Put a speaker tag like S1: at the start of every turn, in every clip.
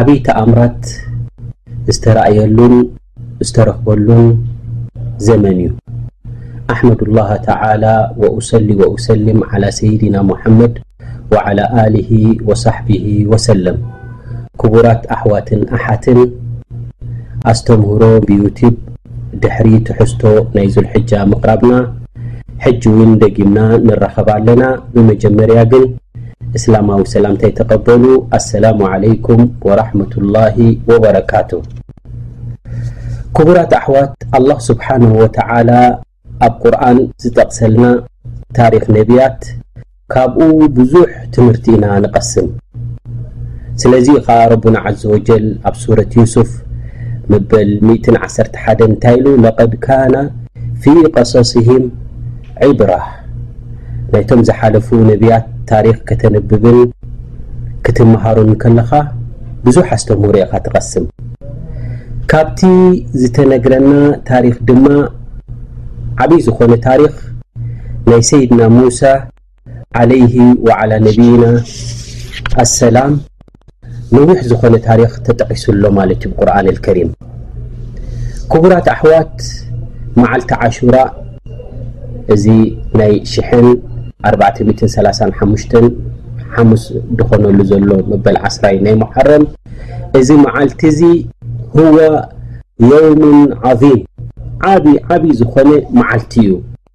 S1: ዓብይ ተኣምራት ዝተራእየሉን ዝተረኽበሉን ዘመን እዩ። ኣሕመዱላህ ተዓላ ወኡሰሊ ወኡሰሊም ዓላ ሰይዲና ሙሓመድ ወዓላ ኣሊሂ ወሳሕቢሂ ወሰለም። ክቡራት ኣሕዋትን ኣሓትን ኣስተምህሮ ብዩቲብ ድሕሪ ትሕዝቶ ናይ ዙልሕጃ ምቕራብና ሕጂ እውን ደጊምና ንራኸብ ኣለና። ብመጀመርያ ግን እስላማዊ ሰላምታይ ተቀበሉ ኣሰላሙ ዓለይኩም ወራሕመቱላሂ ወበረካቱ ክቡራት ኣሕዋት ኣላህ ስብሓንሁ ወተዓላ ኣብ ቁርኣን ዝጠቅሰልና ታሪክ ነቢያት ካብኡ ብዙሕ ትምህርቲ ኢና ንቀስም ስለዚ ኸዓ ረቡና ዓዘ ወጀል ኣብ ሱረት ዩሱፍ መበል 111 እንታይ ኢሉ ለቀድ ካነ ፊ ቀሰስህም ዒብራህ ናይቶም ዝሓለፉ ነብያት ታሪኽ ከተንብብን ክትመሃሩን እንከለኻ ብዙሕ ኣስተምህሮ ኢኻ ትቐስም። ካብቲ ዝተነግረና ታሪኽ ድማ ዓብይ ዝኾነ ታሪኽ ናይ ሰይድና ሙሳ ዓለይሂ ወዓላ ነብይና ኣሰላም ነዊሕ ዝኾነ ታሪኽ ተጠቒሱ ኣሎ ማለት እዩ ቁርኣን ኣልከሪም። ክቡራት ኣሕዋት መዓልቲ ዓሹራ እዚ ናይ ሽሕን ኣርባዕተ ሚእትን ሰላሳን ሓሙሽተን ሓሙስ ዝኾነሉ ዘሎ መበል ዓስራይ ናይ መሓረም እዚ መዓልቲ እዚ ህወ የውምን ዓዚም ዓብዪ ዓብዪ ዝኾነ መዓልቲ እዩ።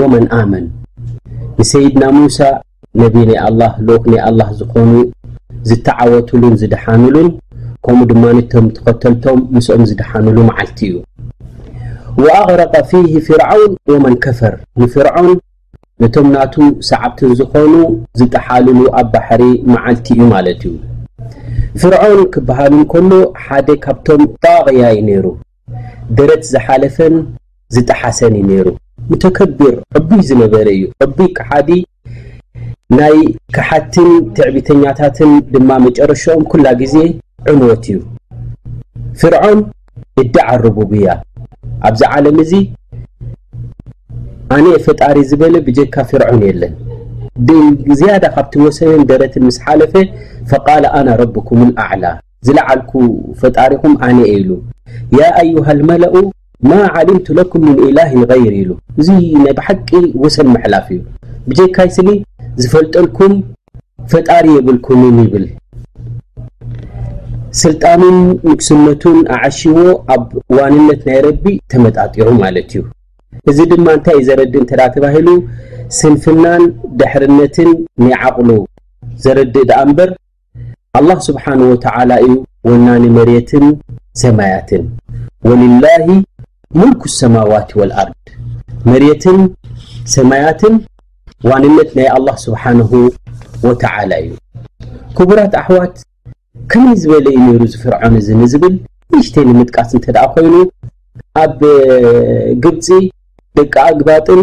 S1: ወመን ኣመን ንሰይድና ሙሳ ነቢ ናይ ኣላህ ልኡኽ ናይ ኣላህ ዝኾኑ ዝተዓወትሉን ዝደሓንሉን ከምኡ ድማ እቶም ተኸተልቶም ምስኦም ዝደሓንሉ መዓልቲ እዩ ወኣቕረቀ ፊህ ፍርዓውን ወመን ከፈር ንፍርዖን ነቶም ናቱ ሰዓብትን ዝኾኑ ዝጠሓልሉ ኣብ ባሕሪ መዓልቲ እዩ ማለት እዩ ፍርዖን ክበሃል እንከሎ ሓደ ካብቶም ጣቕያ እዩ ነይሩ ደረት ዝሓለፈን ዝጠሓሰን እዩ ነይሩ። ሙተከቢር ዕቡይ ዝነበረ እዩ። ዕቡይ ከሓዲ ናይ ከሓድትን ትዕቢተኛታትን ድማ መጨረሽኦም ኩላ ግዜ ዕንወት እዩ። ፍርዖን እድዕ ኣሩቡብያ ኣብዚ ዓለም እዚ ኣነ ፈጣሪ ዝበለ ብጀካ ፍርዖን የለን። ብዝያዳ ካብቲ ወሰንን ደረትን ምስ ሓለፈ ፈቃለ ኣና ረቡኩም ኣዕላ ዝለዓልኩ ፈጣሪኹም ኣነ እየ ኢሉ። ያ ኣዩሃ ልመለኡ ማ ዓሊምቱ ለኩም ምን ኢላህን ገይሪ ኢሉ። እዙይ ናይ ብሓቂ ወሰን ምሕላፍ እዩ። ብጀካይ ስኒ ዝፈልጠልኩም ፈጣሪ የብልኩምን ይብል። ስልጣኑን ንግስነቱን ኣዓሽዎ ኣብ ዋንነት ናይ ረቢ ተመጣጢሩ ማለት እዩ። እዚ ድማ እንታይ እዩ ዘረድእ እንተ ተባሂሉ ስንፍናን ድሕርነትን ናይ ዓቕሉ ዘረድእ ደኣ እምበር ኣላህ ስብሓን ወተዓላ እዩ ወናኒ መሬትን ሰማያትን ወሊላሂ ሙልኩ ሰማዋት ወልኣርድ መሬትን ሰማያትን ዋንነት ናይ ኣላህ ስብሓንሁ ወተዓላ እዩ ክቡራት ኣሕዋት ከመይ ዝበለ እዩ ነይሩ እዚ ፍርዖን እዚ ንዝብል ንእሽተይ ንምጥቃስ እንተ ደኣ ኮይኑ ኣብ ግብፂ ደቂ ኣግባጥን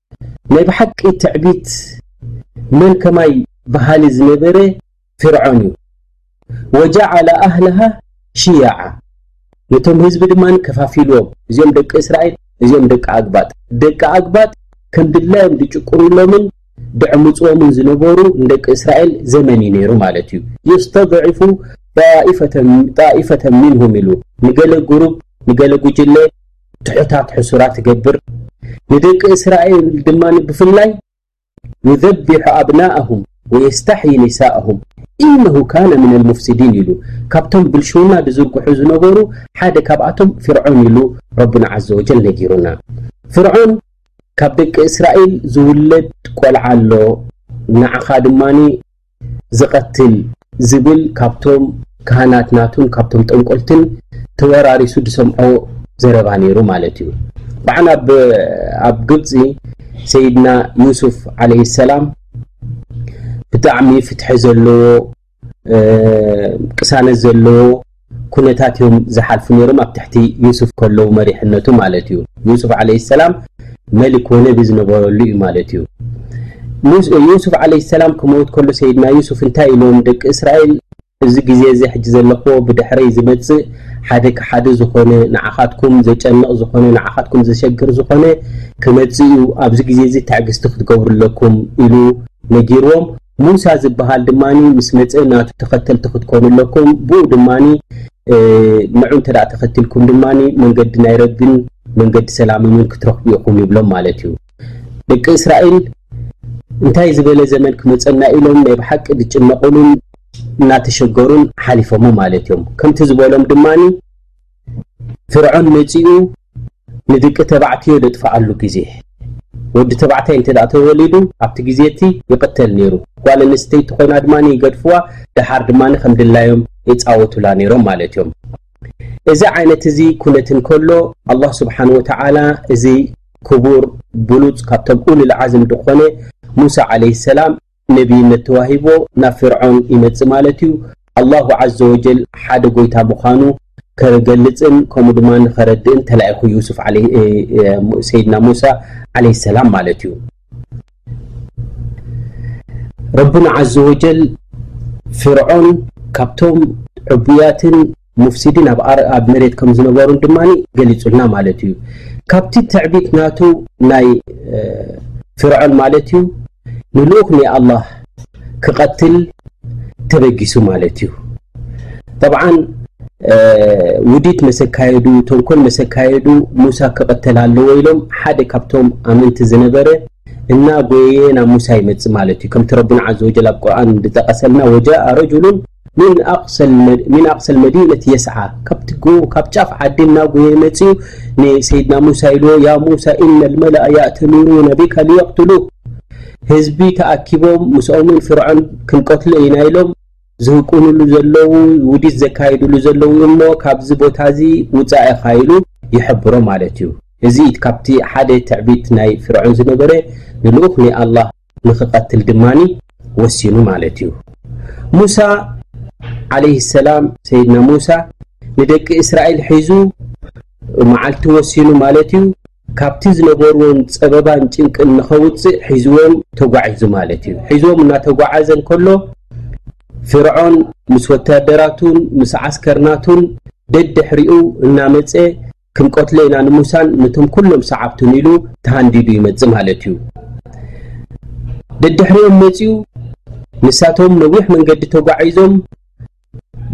S1: ናይ ብሓቂ ትዕቢት መን ከማይ በሃሊ ዝነበረ ፊርዖን እዩ ወጀዓለ ኣህለሃ ሽያዓ ነቶም ህዝቢ ድማ ከፋፊልዎም እዚኦም ደቂ እስራኤል እዚኦም ደቂ ኣግባጥ ደቂ ኣግባጥ ከም ድላዮም ድጭቁንሎምን ድዕምፅዎምን ዝነበሩ ንደቂ እስራኤል ዘመን እዩ ነይሩ ማለት እዩ የስተድዒፉ ጣኢፈተ ሚንሁም ኢሉ ንገለ ጉሩብ ንገለ ጉጅለ ትሑታት ሕሱራት ትገብር ንደቂ እስራኤል ድማ ብፍላይ ዩዘቢሑ ኣብናእሁም ወየስተሕዪ ኒሳእሁም ኢነሁ ካነ ምን ልሙፍሲዲን ኢሉ ካብቶም ብልሽውና ዝዝርግሑ ዝነበሩ ሓደ ካብኣቶም ፍርዖን ኢሉ ረቡና ዓዘ ወጀል ነጊሩና ፍርዖን ካብ ደቂ እስራኤል ዝውለድ ቆልዓ ኣሎ ንዓኻ ድማ ዝቀትል ዝብል ካብቶም ካህናት ናቱን ካብቶም ጠንቆልትን ተወራሪሱ ዝሰምዖ ዘረባ ነይሩ ማለት እዩ። ብዓን ኣብ ኣብ ግብፂ ሰይድና ዩሱፍ ዓለይ ሰላም ብጣዕሚ ፍትሒ ዘለዎ ቅሳነት ዘለዎ ኩነታት እዮም ዝሓልፉ ነይሮም ኣብ ትሕቲ ዩሱፍ ከለዉ መሪሕነቱ ማለት እዩ ዩሱፍ ዓለይ ሰላም መሊክ ወነቢ ዝነበረሉ እዩ ማለት እዩ ዩሱፍ ዓለይ ሰላም ክመውት ከሎ ሰይድና ዩሱፍ እንታይ ኢሎም ደቂ እስራኤል እዚ ግዜ እዚ ሕጂ ዘለኹዎ ብድሕረይ ዝመጽእ ሓደ ክሓዲ ዝኾነ ንዓኻትኩም ዘጨንቕ ዝኾነ ንዓኻትኩም ዘሸግር ዝኾነ ክመጽእ እዩ ኣብዚ ግዜ እዚ ትዕግስቲ ክትገብሩ ኣለኩም ኢሉ ነጊርዎም ሙሳ ዝብሃል ድማ ምስ መጸ ናቱ ተኸተልቲ ክትኮኑ ኣለኩም ብኡ ድማ ንዑ እንተ ተኸትልኩም ድማ መንገዲ ናይ ረብን መንገዲ ሰላምምን ክትረኽቡ ኢኹም ይብሎም ማለት እዩ ደቂ እስራኤል እንታይ ዝበለ ዘመን ክመጸና ኢሎም ናይ ብሓቂ ዝጭነቑሉን እናተሸገሩን ሓሊፎሞ ማለት እዮም ከምቲ ዝበሎም ድማ ፍርዖን መጺኡ ንድቂ ተባዕትዮ ደጥፍኣሉ ግዜ ወዲ ተባዕታይ እንተ ተወሊዱ ኣብቲ ግዜ እቲ ይቕተል ነይሩ ጓል ኣንስተይቲ ኮይና ድማ ይገድፍዋ ደሓር ድማ ከም ድላዮም የጻወቱላ ነይሮም ማለት እዮም እዚ ዓይነት እዚ ኩነት እንከሎ ኣላህ ስብሓን ወተዓላ እዚ ክቡር ብሉፅ ካብቶም ኡሉል ዓዝም ዝኾነ ሙሳ ዓለይ ሰላም ነብይነት ተዋሂብዎ ናብ ፊርዖን ይመጽእ ማለት እዩ። ኣላሁ ዓዘወጀል ሓደ ጎይታ ምዃኑ ከገልጽን ከምኡ ድማ ንኸረድእን ተላኢኹ ዩሱፍ ሰይድና ሙሳ ዓለይሂ ሰላም ማለት እዩ። ረቡና ዓዘወጀል ፊርዖን ካብቶም ዕቡያትን ሙፍሲዲን ኣብ ኣር ኣብ መሬት ከም ዝነበሩን ድማ ገሊጹልና ማለት እዩ ካብቲ ትዕቢት ናቱ ናይ ፍርዖን ማለት እዩ ንልኡኽ ናይ ኣላህ ክቐትል ተበጊሱ ማለት እዩ ጠብዓን ውዲት መሰካየዱ ተንኮል መሰካየዱ ሙሳ ክቐተል ኣለዎ ኢሎም ሓደ ካብቶም ኣመንቲ ዝነበረ እና ጎየየ ናብ ሙሳ ይመፅእ ማለት እዩ ከምቲ ረብና ዘ ወጀል ኣብ ቁርን ዝጠቐሰልና ወጃእ ረጅሉን ሚን ኣቅሰል መዲነት የስዓ ካብ ጫፍ ዓዲ እናጎየ መፂኡ ንሰይድና ሙሳ ኢልዎ ያ ሙሳ ኢነል መለኣ ያእተሚሩነ ቢካ ልየቅትሉክ ህዝቢ ተኣኪቦም ምስኦምን ፍርዖን ክንቀትሎ ኢና ኢሎም ዝህቁንሉ ዘለዉ ውዲት ዘካይድሉ ዘለዉ እሞ ካብዚ ቦታ እዚ ውፃእ ኢኻ ኢሉ ይሕብሮ ማለት እዩ እዚ ካብቲ ሓደ ትዕቢት ናይ ፍርዖን ዝነበረ ንልኡኽ ናይ ኣላህ ንኽቐትል ድማ ወሲኑ ማለት እዩ። ሙሳ ዓለይሂ ሰላም ሰይድና ሙሳ ንደቂ እስራኤል ሒዙ መዓልቲ ወሲኑ ማለት እዩ ካብቲ ዝነበርዎም ፀበባን ጭንቅን ንኸውፅእ ሒዝዎም ተጓዒዙ ማለት እዩ። ሒዝዎም እናተጓዓዘ እንከሎ ፍርዖን ምስ ወታደራቱን ምስ ዓስከርናቱን ደድሕሪኡ እናመፀ ክንቆትሎ ኢና ንሙሳን ነቶም ኩሎም ሰዓብቱን ኢሉ ተሃንዲዱ ይመጽእ ማለት እዩ ደድሕሪኦም መጺኡ ንሳቶም ነዊሕ መንገዲ ተጓዒዞም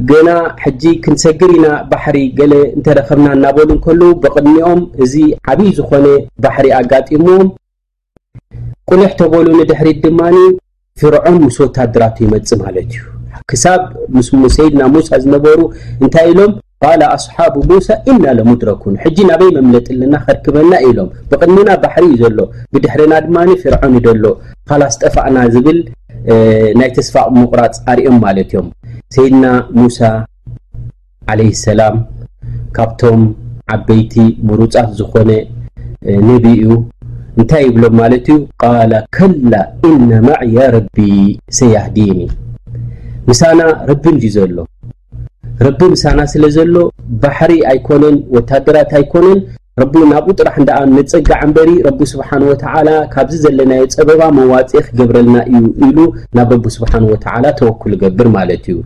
S1: ገና ሕጂ ክንሰግር ኢና ባሕሪ ገለ እንተረኸብና እናበሉ እንከለዉ ብቕድሚኦም እዚ ዓብዪ ዝኾነ ባሕሪ ኣጋጢምዎም ቁሊሕ ተበሉ ንድሕሪት ድማ ፍርዖን ምስ ወታደራቱ ይመጽእ ማለት እዩ ክሳብ ምስ ሰይድና ሙሳ ዝነበሩ እንታይ ኢሎም ቃል ኣስሓቡ ሙሳ ኢና ለሙድረኩን ሕጂ ናበይ መምለጢ ኣለና ከርክበና ኢሎም ብቅድሚና ባሕሪ እዩ ዘሎ ብድሕርና ድማ ፍርዖን እዩ ዘሎ ካላስ ጠፋእና ዝብል ናይ ተስፋ ምቁራፅ ኣርኦም ማለት እዮም ሰይድና ሙሳ ዓለይሂ ሰላም ካብቶም ዓበይቲ ምሩጻት ዝኾነ ነቢ እዩ እንታይ ይብሎም ማለት እዩ ቃለ ከላ ኢነ ማዕያ ረቢ ሰያህዲኒ ምሳና ረቢ እንዲ ዘሎ ረቢ ምሳና ስለ ዘሎ ባሕሪ ኣይኮነን ወታደራት ኣይኮነን ረቢ ናብኡ ጥራሕ ደኣ ንጽጋዕ እምበሪ ረቢ ስብሓን ወተዓላ ካብዚ ዘለናዮ ጸበባ መዋጽኢ ክገብረልና እዩ ኢሉ ናብ ረቢ ስብሓን ወተዓላ ተወክሉ ገብር ማለት እዩ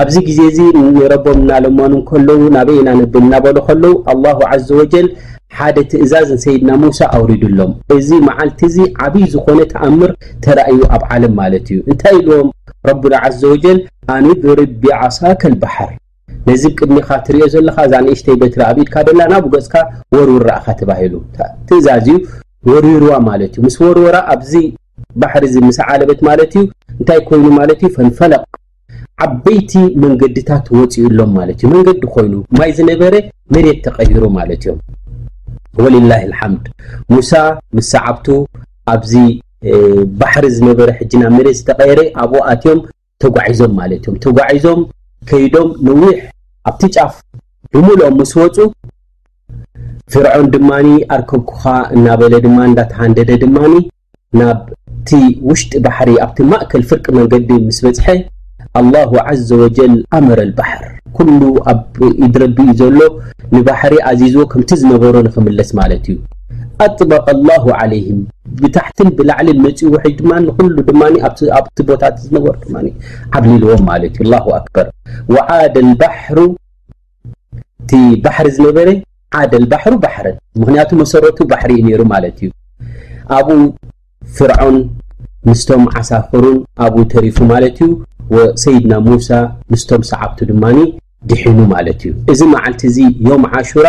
S1: ኣብዚ ግዜ እዚ ንረቦም እናለመኑ ከለዉ ናበይ ኢና ነብል እናበሉ ከለዉ ኣላሁ ዓዘ ወጀል ሓደ ትእዛዝ ንሰይድና ሙሳ ኣውሪድሎም እዚ መዓልቲ እዚ ዓብይ ዝኾነ ተኣምር ተራእዩ ኣብ ዓለም ማለት እዩ እንታይ ኢልዎም ረቡና ዓዘ ወጀል ኣንድርብ ቢዓሳ ከልባሕር ነዚ ቅድሚኻ ትርእዮ ዘለኻ እዛ ንእሽተይ በትሪ ኣብ ኢድካ ደላ ናብ ገጽካ ወርውር ረኣኻ ተባሂሉ ትእዛዝ እዩ ወሪርዋ ማለት እዩ ምስ ወርወራ ኣብዚ ባሕሪ እዚ ምስ ዓለበት ማለት እዩ እንታይ ኮይኑ ማለት እዩ ፈንፈለቕ ዓበይቲ መንገድታት ወፂኡሎም ማለት እዩ መንገዲ ኮይኑ ማይ ዝነበረ መሬት ተቐይሩ ማለት እዮም ወሊላህ ልሓምድ ሙሳ ምስ ሰዓብቱ ኣብዚ ባሕሪ ዝነበረ ሕጂ ናብ መሬት ዝተቐየረ ኣብኡ ኣትዮም ተጓዒዞም ማለት እዮም። ተጓዒዞም ከይዶም ነዊሕ ኣብቲ ጫፍ ብምልኦም ምስ ወፁ ፍርዖን ድማ ኣርከብኩኻ እናበለ ድማ እንዳተሃንደደ ድማ ናብቲ ውሽጢ ባሕሪ ኣብቲ ማእከል ፍርቂ መንገዲ ምስ በፅሐ ኣላሁ ዓዘ ወጀል ኣመረ ልባሕር ኩሉ ኣብ ኢድ ረቢ እዩ ዘሎ ንባሕሪ ኣዚዝዎ ከምቲ ዝነበሮ ንክምለስ ማለት እዩ። ኣጥበቀ ላሁ ዓለይህም ብታሕትን ብላዕልን መፂኡ ውሕጅ ድማ ንኩሉ ድማ ኣብቲ ቦታ ዝነበሩ ድማ ዓብሊልዎም ማለት እዩ ላሁ ኣክበር ወዓደ ልባሕሩ እቲ ባሕሪ ዝነበረ ዓደ ልባሕሩ ባሕረን ምክንያቱ መሰረቱ ባሕሪ እዩ ነይሩ ማለት እዩ ኣብኡ ፍርዖን ምስቶም ዓሳፍሩን ኣብኡ ተሪፉ ማለት እዩ ወሰይድና ሙሳ ምስቶም ሰዓብቱ ድማ ድሒኑ ማለት እዩ እዚ መዓልቲ እዚ ዮም ዓሹራ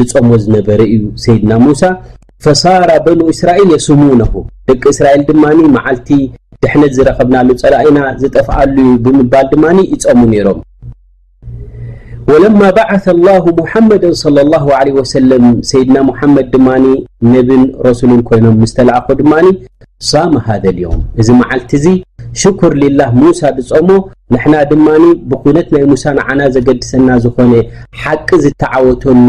S1: ድጸሞ ዝነበረ እዩ ሰይድና ሙሳ ፈሳራ በኑ እስራኤል የስሙነሁ ደቂ እስራኤል ድማ መዓልቲ ድሕነት ዝረኸብናሉ ጸላኢና ዝጠፍኣሉ እዩ ብምባል ድማ ይጸሙ ነይሮም ወለማ በዓተ ላሁ ሙሓመድን صለ ላሁ ለ ወሰለም ሰይድና ሙሓመድ ድማ ነብን ረሱልን ኮይኖም ምስተለኣኹ ድማ ሳም ሃደ ልዮም እዚ መዓልቲ እዚ ሽኩር ሊላህ ሙሳ ዝጾሞ ንሕና ድማ ብኩነት ናይ ሙሳ ንዓና ዘገድሰና ዝኾነ ሓቂ ዝተዓወተሉ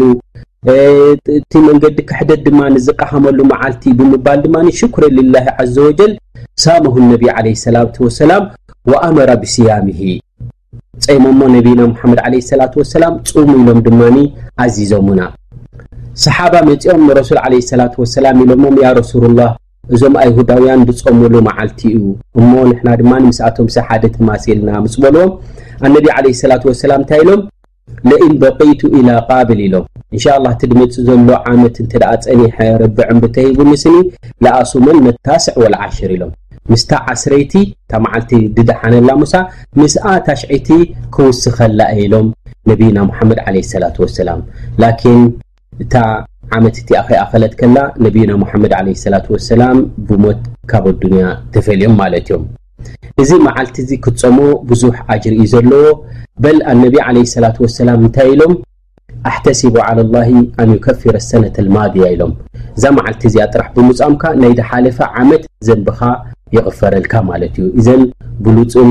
S1: እቲ መንገዲ ክሕደት ድማ ዝቃሃመሉ መዓልቲ ብምባል ድማ ሽኩረ ሊላህ ዓዘ ወጀል ሳመሁ ነቢ ዓለይሂ ሰላቱ ወሰላም ወኣመረ ብስያምሂ ጸይሞሞ ነቢና ሙሓመድ ዓለይሂ ሰላቱ ወሰላም ጹሙ ኢሎም ድማኒ ኣዚዞሙና። ሰሓባ መጺኦም ንረሱል ዓለይሂ ሰላቱ ወሰላም ኢሎሞም ያ ረሱሉላህ እዞም ኣይሁዳውያን ዝጾሙሉ መዓልቲ እዩ እሞ ንሕና ድማ ምስኣቶምሲ ሓደ ተማሲልና ምስ በልዎም ኣነቢ ዓለይሂ ሰላቱ ወሰላም እንታይ ኢሎም ለኢን በቂይቱ ኢላ ቃብል ኢሎም እንሻላ እቲ ድመፅእ ዘሎ ዓመት እንተ ፀኒሐ ረቢ ዕምሪ ተሂቡኒ ስኒ ለኣሱመን መታስዕ ወልዓሽር ኢሎም ምስታ ዓስረይቲ እታ መዓልቲ ድደሓነላ ሙሳ ምስኣ ታሽዐይቲ ክውስኸላ እየ ኢሎም ነቢይና ሙሓመድ ዓለይሂ ሰላቱ ወሰላም ላኪን እታ ዓመት እቲኣ ከይኣኸለት ከላ ነብዩና ሙሓመድ ዓለይሂ ሰላቱ ወሰላም ብሞት ካብ ኣዱንያ ተፈልዮም ማለት እዮም። እዚ መዓልቲ እዚ ክትጾሞ ብዙሕ ኣጅሪ እዩ ዘለዎ። በል ኣነቢ ዓለይሂ ሰላቱ ወሰላም እንታይ ኢሎም ኣሕተሲቡ ዓላ ላሂ ኣን ዩከፊረ ሰነተ ልማድያ ኢሎም። እዛ መዓልቲ እዚኣ ጥራሕ ብምጻምካ ናይ ዝሓለፈ ዓመት ዘንብኻ ይቕፈረልካ ማለት እዩ። እዘን ብሉጽን